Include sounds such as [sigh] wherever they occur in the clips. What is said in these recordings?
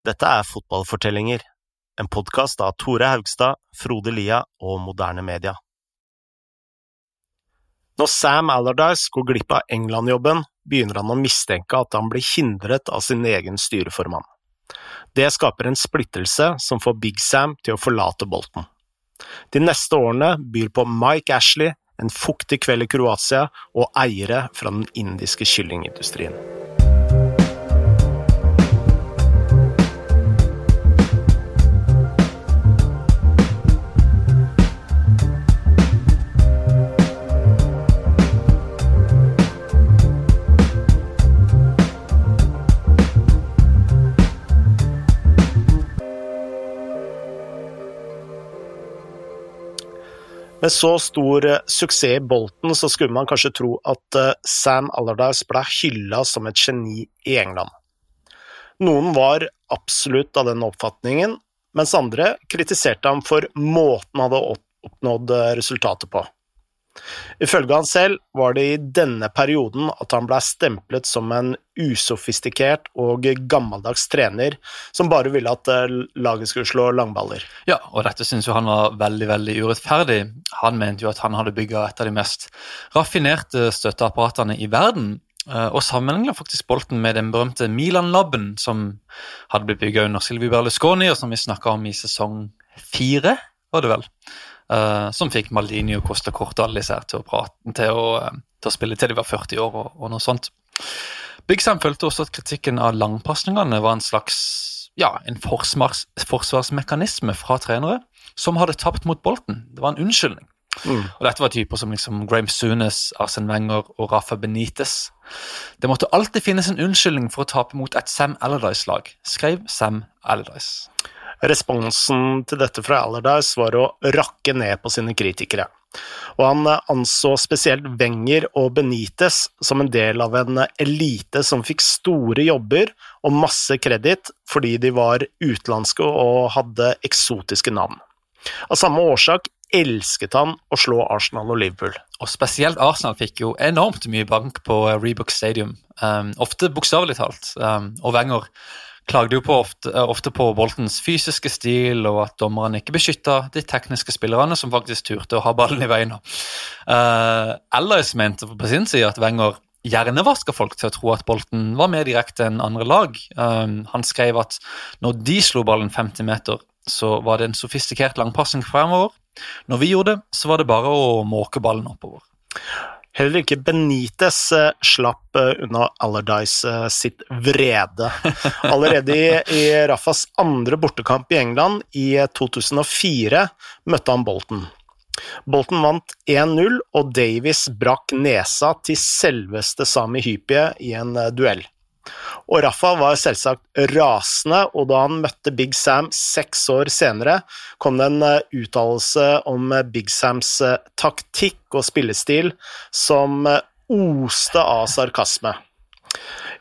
Dette er Fotballfortellinger, en podkast av Tore Haugstad, Frode Lia og Moderne Media. Når Sam Allardyce går glipp av England-jobben, begynner han å mistenke at han blir hindret av sin egen styreformann. Det skaper en splittelse som får Big Sam til å forlate Bolten. De neste årene byr på Mike Ashley, en fuktig kveld i Kroatia og eiere fra den indiske kyllingindustrien. Med så stor eh, suksess i Bolton, så skulle man kanskje tro at eh, Sam Allardyce ble hylla som et geni i England. Noen var absolutt av den oppfatningen, mens andre kritiserte ham for måten han hadde oppnådd eh, resultatet på. Ifølge han selv var det i denne perioden at han ble stemplet som en usofistikert og gammeldags trener som bare ville at eh, laget skulle slå langballer. Ja, og dette syns jo han var veldig veldig urettferdig. Han mente jo at han hadde bygga et av de mest raffinerte støtteapparatene i verden. Eh, og sammenligna faktisk Bolten med den berømte Milan-laben som hadde blitt bygga under Silvi Berlusconi, og som vi snakka om i sesong fire, var det vel. Uh, som fikk Maldini og Costa Corta alle disse til å, prate, til å, uh, til å spille til de var 40 år og, og noe sånt. Big Sam følte også at kritikken av langpasningene var en slags ja, en forsvars, forsvarsmekanisme fra trenere som hadde tapt mot Bolten. Det var en unnskyldning. Mm. Og Dette var typer som liksom Graham Sunes, Arsen Wenger og Rafa Benitez. Det måtte alltid finnes en unnskyldning for å tape mot et Sam Allardyce-lag, skrev Sam Allardyce. Responsen til dette fra Allardyce var å rakke ned på sine kritikere, og han anså spesielt Wenger og Benitez som en del av en elite som fikk store jobber og masse kreditt fordi de var utenlandske og hadde eksotiske navn. Av samme årsak elsket han å slå Arsenal og Liverpool. Og Spesielt Arsenal fikk jo enormt mye bank på Rebook Stadium, um, ofte bokstavelig talt. Um, og Wenger klagde jo på ofte, eh, ofte, på Boltons fysiske stil, og at dommerne ikke beskytta de tekniske spillerne som faktisk turte å ha ballen i veien. Uh, Allardyce mente på sin side at Wenger gjerne hjernevaska folk til å tro at Bolten var mer direkte enn andre lag. Um, han skrev at når de slo ballen 50 meter, så var det en sofistikert langpassing fremover. Når vi gjorde det, så var det bare å måke ballen oppover. Heller ikke Benitez eh, slapp eh, unna Allardyce eh, sitt vrede. [laughs] Allerede i, i Raffas andre bortekamp i England i 2004 møtte han Bolton. Bolton vant 1-0, og Davies brakk nesa til selveste Sami Hypie i en duell. Og Rafa var selvsagt rasende, og da han møtte Big Sam seks år senere, kom det en eh, uttalelse om eh, Big Sams eh, taktikk og spillestil som oste av sarkasme.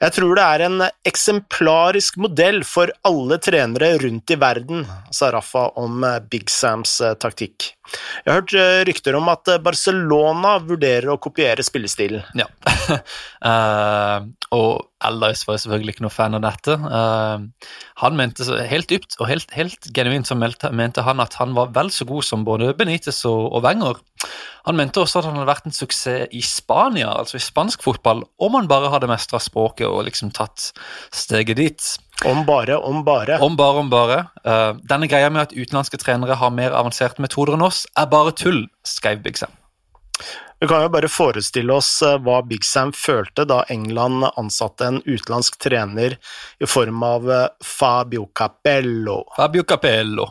Jeg tror det er en eksemplarisk modell for alle trenere rundt i verden, sa Rafa om Big Sams taktikk. Jeg har hørt rykter om at Barcelona vurderer å kopiere spillestilen. Ja, uh, [laughs] og Allardyce var selvfølgelig ikke noe fan av dette. Uh, han mente helt dypt og helt, helt genuint så mente han at han var vel så god som både Benitez og, og Wenger. Han mente også at han hadde vært en suksess i Spania, altså i spansk fotball, om han bare hadde mestra språket og liksom tatt steget dit. Om bare, om bare. Om bare, om bare. Uh, denne greia med at utenlandske trenere har mer avanserte metoder enn oss, er bare tull, skrev Big Sam. Vi kan jo bare forestille oss eh, hva Big Sam følte da England ansatte en utenlandsk trener i form av eh, Fabio Capello. Fabio Capello.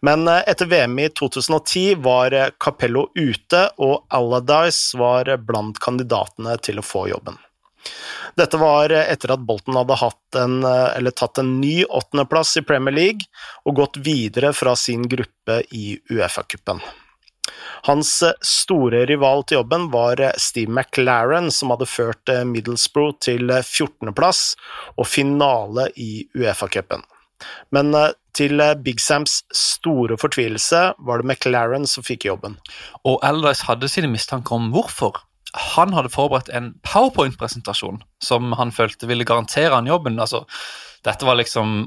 Men etter VM i 2010 var Capello ute, og Allardyce var blant kandidatene til å få jobben. Dette var etter at Bolton hadde en, tatt en ny åttendeplass i Premier League og gått videre fra sin gruppe i Uefa-cupen. Hans eh, store rival til jobben var eh, Steve McLaren, som hadde ført eh, Middlesbrough til 14.-plass og finale i Uefa-cupen. Men til Big Sams store fortvilelse var det McLaren som fikk jobben. Og Allardyce hadde sine mistanker om hvorfor. Han hadde forberedt en powerpoint-presentasjon som han følte ville garantere han jobben. Altså, dette var liksom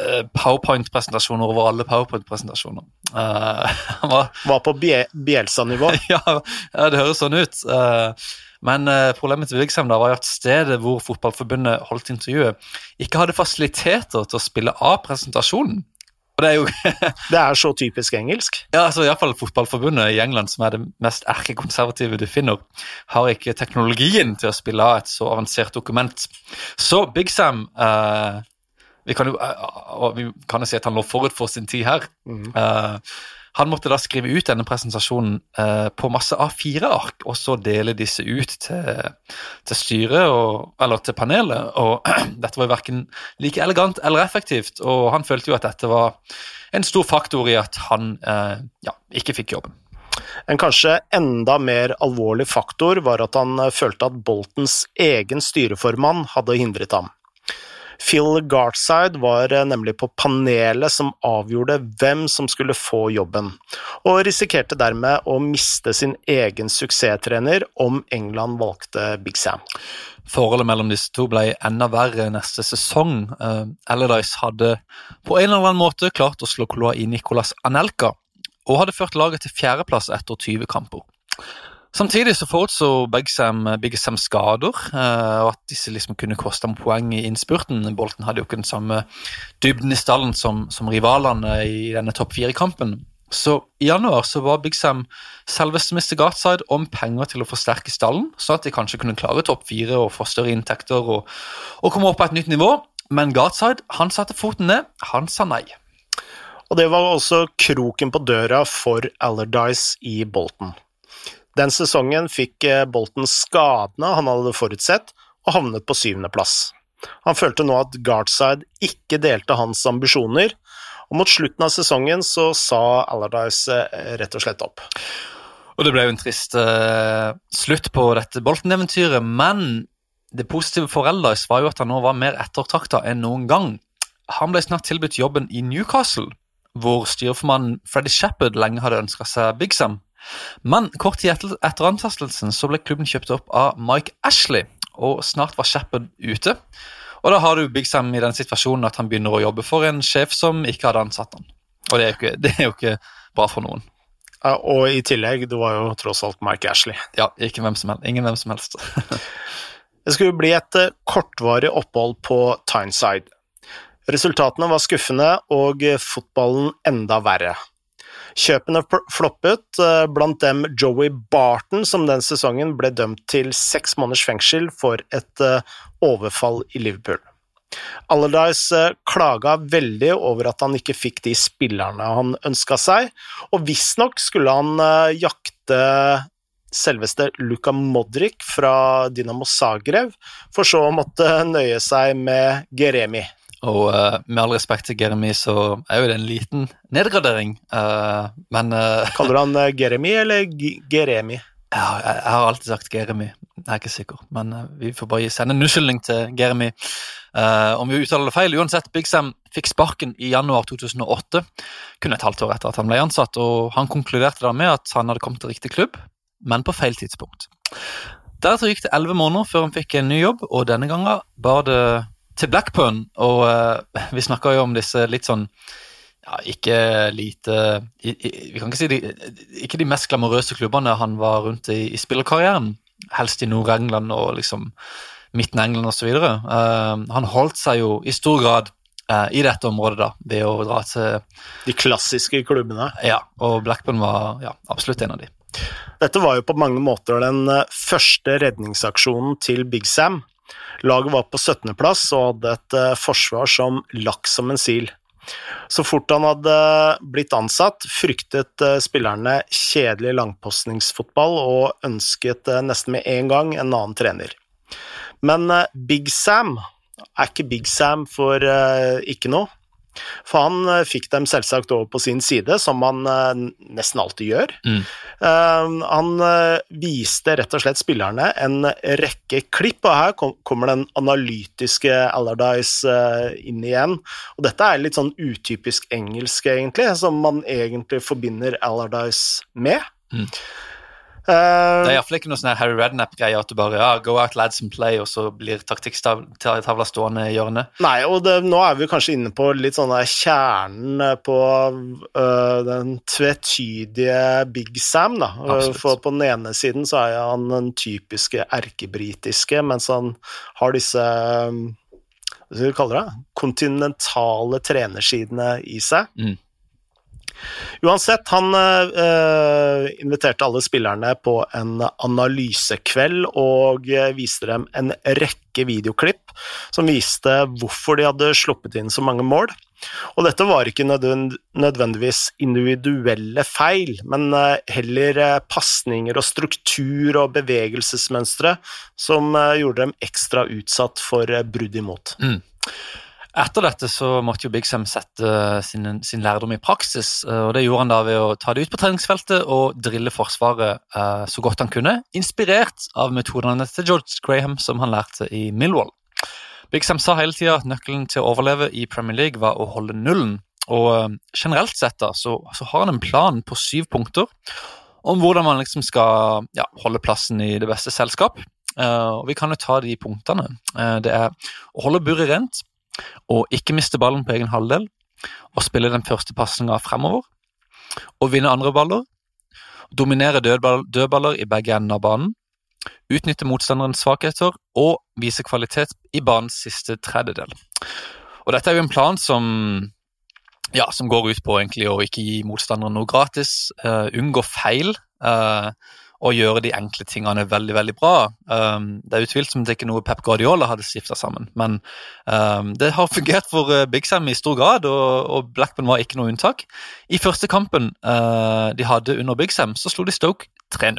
eh, powerpoint-presentasjoner over alle powerpoint-presentasjoner. [laughs] Uh, var, var, på Bjelsa-nivå? [laughs] ja, det høres sånn ut. Uh, men problemet til Vigsheim var at stedet hvor Fotballforbundet holdt intervjuet, ikke hadde fasiliteter til å spille av presentasjonen. Det er jo [laughs] Det er så typisk engelsk. Ja, altså Iallfall Fotballforbundet i England, som er det mest erkekonservative du finner, har ikke teknologien til å spille av et så avansert dokument. Så Big Sam uh, vi kan jo uh, vi kan jo si at han lå forut for sin tid her. Mm. Han måtte da skrive ut denne presentasjonen eh, på masse A4-ark, og så dele disse ut til, til styret, og, eller til panelet. Og [clears throat] dette var jo verken like elegant eller effektivt, og han følte jo at dette var en stor faktor i at han eh, ja, ikke fikk jobben. En kanskje enda mer alvorlig faktor var at han følte at Boltons egen styreformann hadde hindret ham. Phil Gartside var eh, nemlig på panelet som avgjorde hvem som skulle få jobben, og risikerte dermed å miste sin egen suksesstrener om England valgte Big Sam. Forholdet mellom disse to ble enda verre neste sesong. Uh, Allardyce hadde på en eller annen måte klart å slå kloa i Nicolas Anelka, og hadde ført laget til fjerdeplass etter 20 kamper. Samtidig så forutså Big Sam skader, eh, og at disse liksom kunne koste ham poeng i innspurten. Bolten hadde jo ikke den samme dybden i stallen som, som rivalene i denne topp fire-kampen. Så i januar så var Big Sam selveste Mr. Gartside om penger til å forsterke stallen, sånn at de kanskje kunne klare topp fire og få større inntekter og, og komme opp på et nytt nivå. Men Gartside han satte foten ned, han sa nei. Og det var også kroken på døra for Allardyce i Bolton. Den sesongen fikk Bolten Bolton skadene han hadde forutsett, og havnet på syvendeplass. Han følte nå at Guardside ikke delte hans ambisjoner, og mot slutten av sesongen så sa Allardyce eh, rett og slett opp. Og Det ble jo en trist uh, slutt på dette Bolton-eventyret, men det positive for Allardyce var jo at han nå var mer ettertrakta enn noen gang. Han ble snart tilbudt jobben i Newcastle, hvor styreformannen Freddy Shepherd lenge hadde ønska seg Big Sam. Men kort tid etter, ansettelsen så ble klubben kjøpt opp av Mike Ashley, og snart var Shepherd ute. Og da har du Big Sam i den situasjonen at han begynner å jobbe for en sjef som ikke hadde ansatt han. Og det er jo ikke, det er jo ikke bra for noen. Ja, og i tillegg, det var jo tross alt Mike Ashley. Ja, ikke hvem som helst. ingen hvem som helst. [laughs] det skulle bli et eh, kortvarig opphold på Tyneside. Resultatene var skuffende og fotballen enda verre. Kjøpene floppet, eh, blant dem Joey Barton, som den sesongen ble dømt til seks måneders fengsel for et eh, overfall i Liverpool. Allardyce eh, klaga veldig over at han ikke fikk de spillerne han ønska seg, og visstnok skulle han jakte selveste Luka Modric fra Dinamo Zagreb, for så å måtte nøye seg med Geremi. Og uh, med all respekt til Jeremy, så er jo det en liten nedgradering, uh, men uh, Kaller du han Jeremy eller Geremi? Ja, jeg, jeg, har alltid sagt Jeremy, jeg er ikke sikker, men vi får bare sende en unnskyldning til Jeremy. om vi uttaler det feil, uansett, Big Sam fikk sparken i januar 2008, kun et halvt år etter at han ble ansatt, og han konkluderte da med at han hadde kommet til riktig klubb, men på feil tidspunkt. Deretter gikk det elleve måneder før han fikk en ny jobb, og denne gangen var det til Blackburn, og uh, vi snakka jo om disse litt sånn ja, ikke lite i, i, Vi kan ikke si de, ikke de mest glamorøse klubbene han var rundt i, i spillerkarrieren. Helst i Nord-England og liksom Midten-England osv. Uh, eh, han holdt seg jo i stor grad uh, i dette området da, ved å dra til De klassiske klubbene? Ja, og Blackburn var ja, absolutt en av de. Dette var jo på mange måter den første redningsaksjonen til Big Sam. Laget var på 17.-plass og hadde et uh, forsvar som lakk som en sil. Så fort han hadde blitt ansatt, fryktet uh, spillerne kjedelig langpostningsfotball og ønsket nesten med en gang en annen trener. Men Big Sam er ikke Big Sam for ikke noe. For han uh, fikk dem selvsagt over på sin side, som han uh, nesten alltid gjør. Mm. Uh, han viste rett og slett spillerne en rekke klipp, og her kommer den analytiske Allardyce inn igjen. Og dette er litt sånn utypisk engelsk, egentlig, som man egentlig forbinder Allardyce med. Mm. Det er iallfall ikke noe sånn Harry Rednap-greie at du bare ja, go out lads and play, og så blir taktikktavla stående i hjørnet. Nei, og det, nå er vi kanskje inne på litt sånn der kjernen på uh, den tvetydige Big Sam, da. Absolutt. For på den ene siden så er han den typiske erkebritiske, mens han har disse hva skal vi kalle det, kontinentale trenersidene i seg. Mm. Uansett, han uh, inviterte alle spillerne på en analysekveld og viste dem en rekke videoklipp som viste hvorfor de hadde sluppet inn så mange mål. Og dette var ikke nødvendigvis individuelle feil, men heller pasninger og struktur og bevegelsesmønstre som gjorde dem ekstra utsatt for brudd imot. Mm. Etter dette så måtte jo Big Sam sette sin, sin, lærdom i praksis. Eh, og Det gjorde han da ved å ta det ut på treningsfeltet og drille Forsvaret eh, så godt han kunne, inspirert av metodene til George Graham som han lærte i Millwall. Big Sam sa hele tida at nøkkelen til å overleve i Premier League var å holde nullen. Og uh, generelt sett da, så, så, har han en plan på syv punkter om hvordan man liksom skal ja, holde plassen i det beste selskap. Uh, og Vi kan jo ta de punktene. det er å holde buret rent, og ikke miste ballen på egen halvdel, og spille den første pasninga fremover, og vinne andre baller, dominere dødballer i begge ender av banen, utnytte motstanderens svakheter og vise kvalitet i banens siste tredjedel. Og Dette er jo en plan som, ja, som går ut på egentlig å ikke gi motstanderen noe gratis, uh, unngå feil. Uh, og gjøre de enkle tingene veldig veldig bra. Um, det er utvilsomt ikke noe Pep Guardiola hadde stifta sammen, men um, det har fungert for uh, Big Sam i stor grad, og, og, Blackburn var ikke noe unntak. I første kampen uh, de hadde under Big Sam, så slo de Stoke 3-0.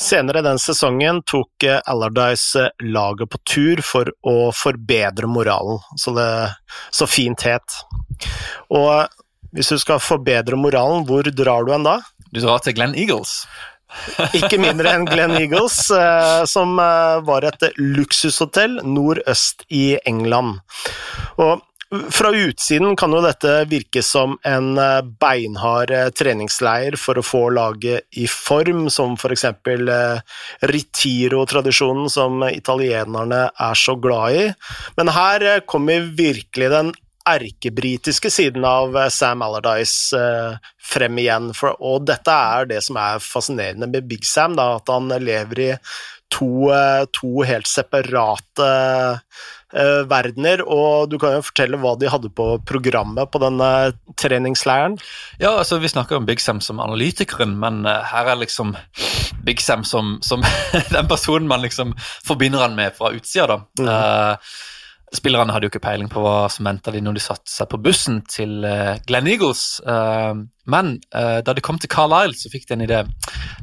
Senere den sesongen tok eh, Allardyce eh, laget på tur for å forbedre moralen, så det så fint het. Og hvis du skal forbedre moralen, hvor drar du hen da? Du drar til Glenn Eagles. [laughs] Ikke mindre enn Glenn Eagles, eh, som var et luksushotell nordøst i England. Og fra utsiden kan jo dette virke som en eh, beinhard eh, treningsleir for å få laget i form, som f.eks. For Ritiro-tradisjonen som italienerne er så glad i. Men her kommer virkelig den erkebritiske siden av Sam Allardyce frem igjen. Og dette er det som er fascinerende med Big Sam, at han lever i to, to helt separate uh, verdener, og du kan jo fortelle hva de hadde på programmet på denne treningsleiren? Ja, altså Vi snakker om Big Sam som analytikeren, men uh, her er liksom Big Sam som, som [laughs] den personen man liksom forbinder han med fra utsida. da. Mm. Uh, Spillerne hadde jo ikke peiling på hva som venta de når de satte seg på bussen til Glenn Eagles, men da de kom til Carlisle, så fikk de en idé.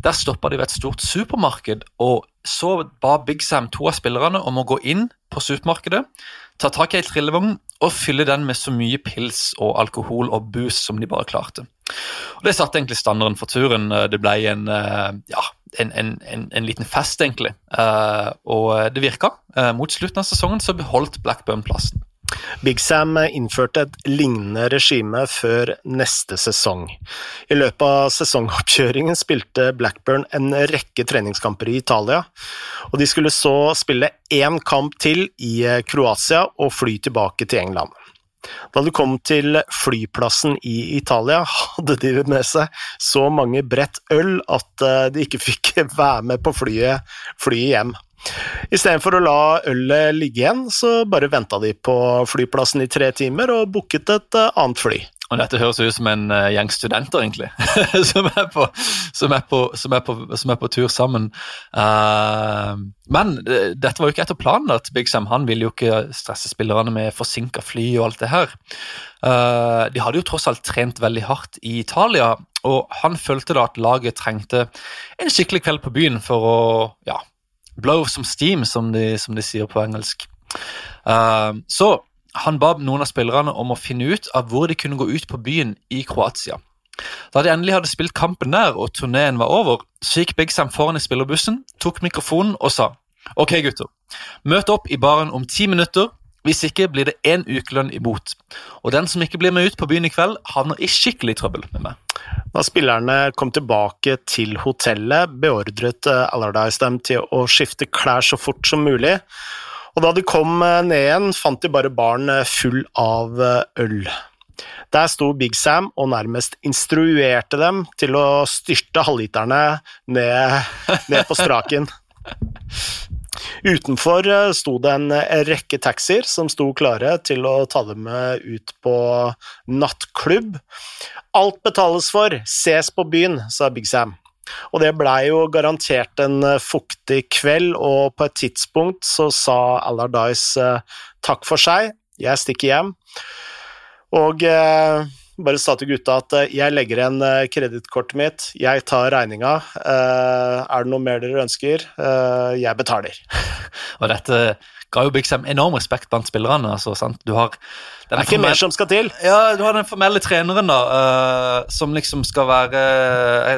Der stoppa de ved et stort supermarked og så ba Big Sam to av spillerne om å gå inn på supermarkedet, ta tak i ei trillevogn og fylle den med så mye pils og alkohol og booze som de bare klarte. Og Det satte egentlig standarden for turen. Det ble en, eh, ja, en, en, en liten fest, egentlig. Eh, og det virka. Eh, mot slutten av sesongen så beholdt Blackburn plassen. Big Sam innførte et lignende regime før neste sesong. I løpet av sesongoppkjøringen spilte Blackburn en rekke treningskamper i Italia, og de skulle så spille én kamp til i Kroatia og fly tilbake til England. Da de kom til flyplassen i Italia, hadde de med seg så mange brett øl at eh, de ikke fikk [laughs] være med på flyet, flyet hjem. Istedenfor å la ølet ligge igjen, så bare venta de på flyplassen i tre timer og booket et eh, annet fly. Og Dette høres ut som en uh, gjeng studenter, egentlig, [laughs] som, er på, som, er på, tur sammen. Uh, men uh, dette var jo ikke etter planen at Big Sam han ville jo ikke stresse spillerne med forsinka fly og alt det her. de hadde jo tross alt trent veldig hardt i Italia, og han følte da at laget trengte en skikkelig kveld på byen for å ja, blow some steam, som de, som de sier på engelsk. Uh, så han ba noen av spillerne om å finne ut av hvor de kunne gå ut på byen i Kroatia. Da de endelig hadde spilt kampen der og turneen var over, så gikk Big Sam foran i spillerbussen, tok mikrofonen og sa Ok, gutter. Møt opp i baren om ti minutter. Hvis ikke blir det én ukelønn i bot. Og den som ikke blir med ut på byen i kveld, havner i skikkelig trøbbel med meg. Da spillerne kom tilbake til hotellet, beordret eh, Allardyce dem til å skifte klær så fort som mulig. Og da de kom eh, ned igjen, fant de bare baren eh, full av øl. Der sto Big Sam og nærmest instruerte dem til å styrte halvliterne ned, ned på straken. Utenfor eh, sto det en eh, rekke taxier som sto klare til å ta dem med ut på nattklubb. Alt betales for, ses på byen, sa Big Sam. Og det blei jo garantert en eh, fuktig kveld, og på et tidspunkt så sa Allardyce takk for seg, jeg stikker hjem. Og eh, bare sa til gutta at eh, jeg legger igjen eh, kredittkortet mitt, jeg tar regninga. Eh, er det noe mer dere ønsker? Jeg betaler. Og dette ga jo Big Sam enorm respekt blant spillerne. Altså, du har det er ikke mer som skal til. Ja, Du har den formelle treneren, da, uh, som liksom skal være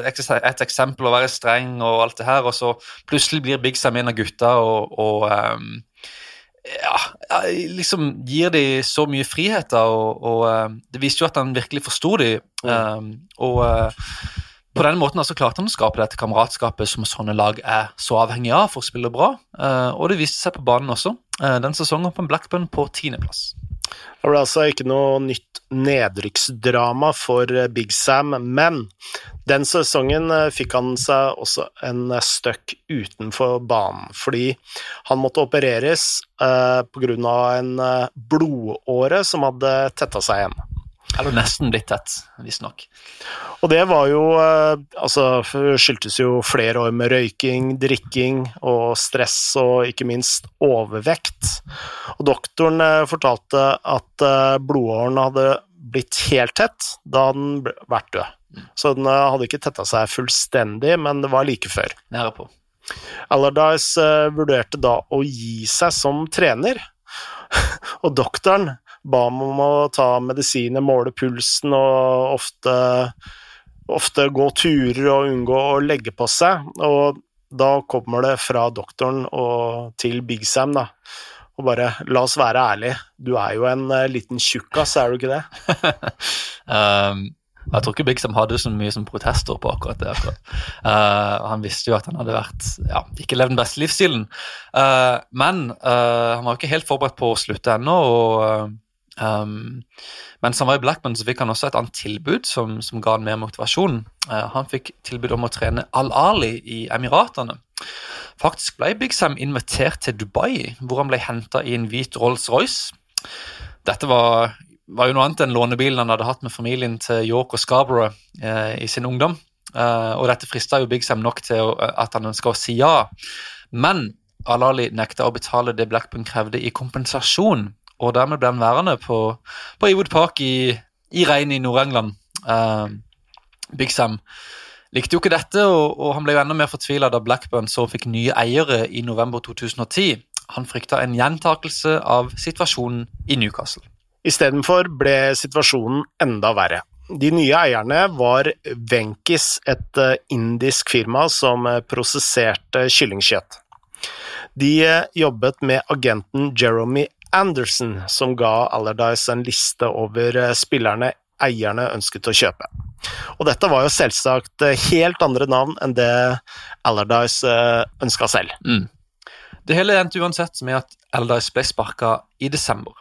et, et, eksempel og være streng og alt det her, og så plutselig blir Big Sam en av gutta og, og um, ja, liksom gir de så mye friheter, og, og uh, det viste jo at han virkelig forsto de. Um, og uh, på den måten altså klarte han å skape dette kameratskapet som sånne lag er så avhengig av for å spille bra, uh, og det viste seg på banen også. den sesongen på Blackburn på tiendeplass. Det ble altså ikke noe nytt nedrykksdrama for eh, Big Sam, men den sesongen eh, fikk han seg også en støkk utenfor banen, fordi han måtte opereres eh, pga. en eh, blodåre som hadde tetta seg igjen. Eller nesten blitt tett, visstnok. Og det var jo eh, Altså, skyldtes jo flere år med røyking, drikking og stress og ikke minst overvekt. Og doktoren eh, fortalte at blodårene blodåren hadde blitt helt tett da den vært død. Så den hadde ikke tetta seg fullstendig, men det var like før. Nære på. Allardyce vurderte da å gi seg som trener, [laughs] og doktoren ba ham om å ta medisiner, måle pulsen og ofte, ofte gå turer og unngå å legge på seg. Og da kommer det fra doktoren og til Big Sam, da. Og bare la oss være ærlige, du er jo en uh, liten tjukkas, er du ikke det? [laughs] um, jeg tror ikke Big Sam hadde så mye som protester på akkurat det. Akkurat. Uh, han visste jo at han hadde vært, ja, ikke levd den beste livsstilen. Uh, men uh, han var ikke helt forberedt på å slutte ennå. og Um, mens han var i Blackburn, så fikk han også et annet tilbud som, som ga han mer motivasjon. Uh, han fikk tilbud om å trene Al-Ali i Emiratene. Faktisk ble Big Sam invitert til Dubai, hvor han ble henta i en hvit Rolls-Royce. Dette var, var, jo noe annet enn lånebilen han hadde hatt med familien til York og Scarborough uh, i sin ungdom. Uh, og dette frista jo Big Sam nok til at han ønska å si ja. Men Al-Ali nekta å betale det Blackburn krevde i kompensasjon og dermed ble han værende på, på Ewood Park i, i regnet i Nord-England. Uh, Big Sam likte jo ikke dette, og, og han ble jo enda mer fortvila da Blackburn så fikk nye eiere i november 2010. Han frykta en gjentakelse av situasjonen i Newcastle. Istedenfor ble situasjonen enda verre. De nye eierne var Venkis, et eh, indisk firma som eh, prosesserte kyllingkjøtt. De jobbet med agenten Jeremy Anderson, som ga Allardyce en liste over eh, spillerne eierne ønsket å kjøpe. Og dette var jo selvsagt eh, helt andre navn enn det Allardyce eh, ønska selv. Mm. Det hele endte uansett med at Allardyce ble sparka i desember.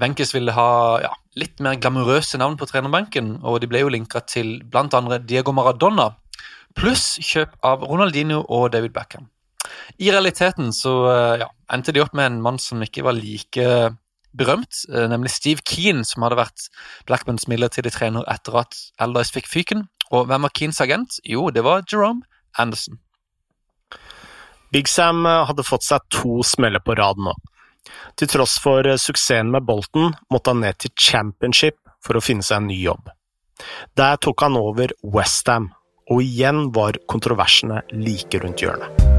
Wenches ville ha ja, litt mer glamorøse navn på trenerbenken, og de ble jo linka til bl.a. Diego Maradona, pluss kjøp av Ronaldinho og David Beckham. I realiteten så ja, endte de opp med en mann som ikke var like berømt, eh, nemlig Steve Keane, som hadde vært Blackburns midlertidige trener etter at Elders fikk fyken. Og hvem var Keanes agent? Jo, det var Jerome Anderson. Big Sam eh, hadde fått seg to smeller på rad nå. Til tross for eh, suksessen med Bolton måtte han ned til championship for å finne seg en ny jobb. Der tok han over Westham, og igjen var kontroversene like rundt hjørnet.